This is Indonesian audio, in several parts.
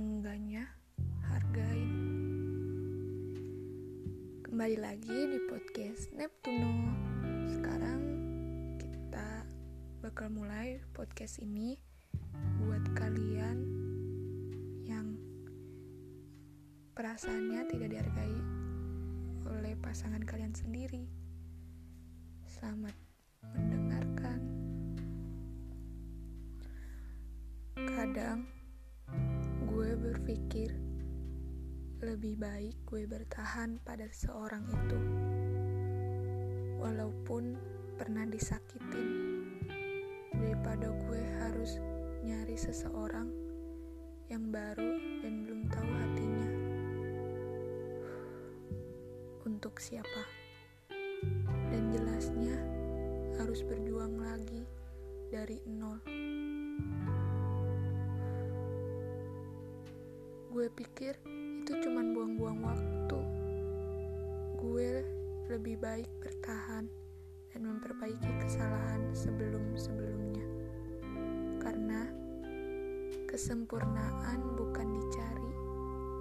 enggaknya hargain. Kembali lagi di podcast Neptuno. Sekarang kita bakal mulai podcast ini buat kalian yang perasaannya tidak dihargai oleh pasangan kalian sendiri. Selamat mendengarkan. Kadang berpikir lebih baik gue bertahan pada seseorang itu, walaupun pernah disakitin, daripada gue harus nyari seseorang yang baru dan belum tahu hatinya. Untuk siapa? Dan jelasnya harus berjuang lagi dari nol. Gue pikir itu cuman buang-buang waktu. Gue lebih baik bertahan dan memperbaiki kesalahan sebelum-sebelumnya. Karena kesempurnaan bukan dicari,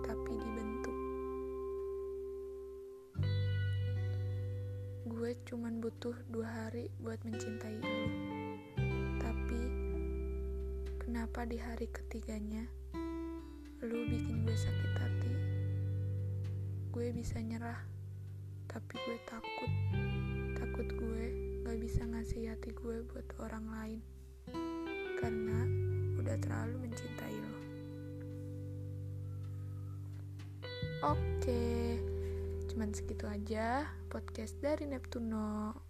tapi dibentuk. Gue cuman butuh dua hari buat mencintai lu. Tapi, kenapa di hari ketiganya, gue sakit hati? Gue bisa nyerah, tapi gue takut. Takut gue gak bisa ngasih hati gue buat orang lain. Karena udah terlalu mencintai lo. Oke, cuman segitu aja podcast dari Neptuno.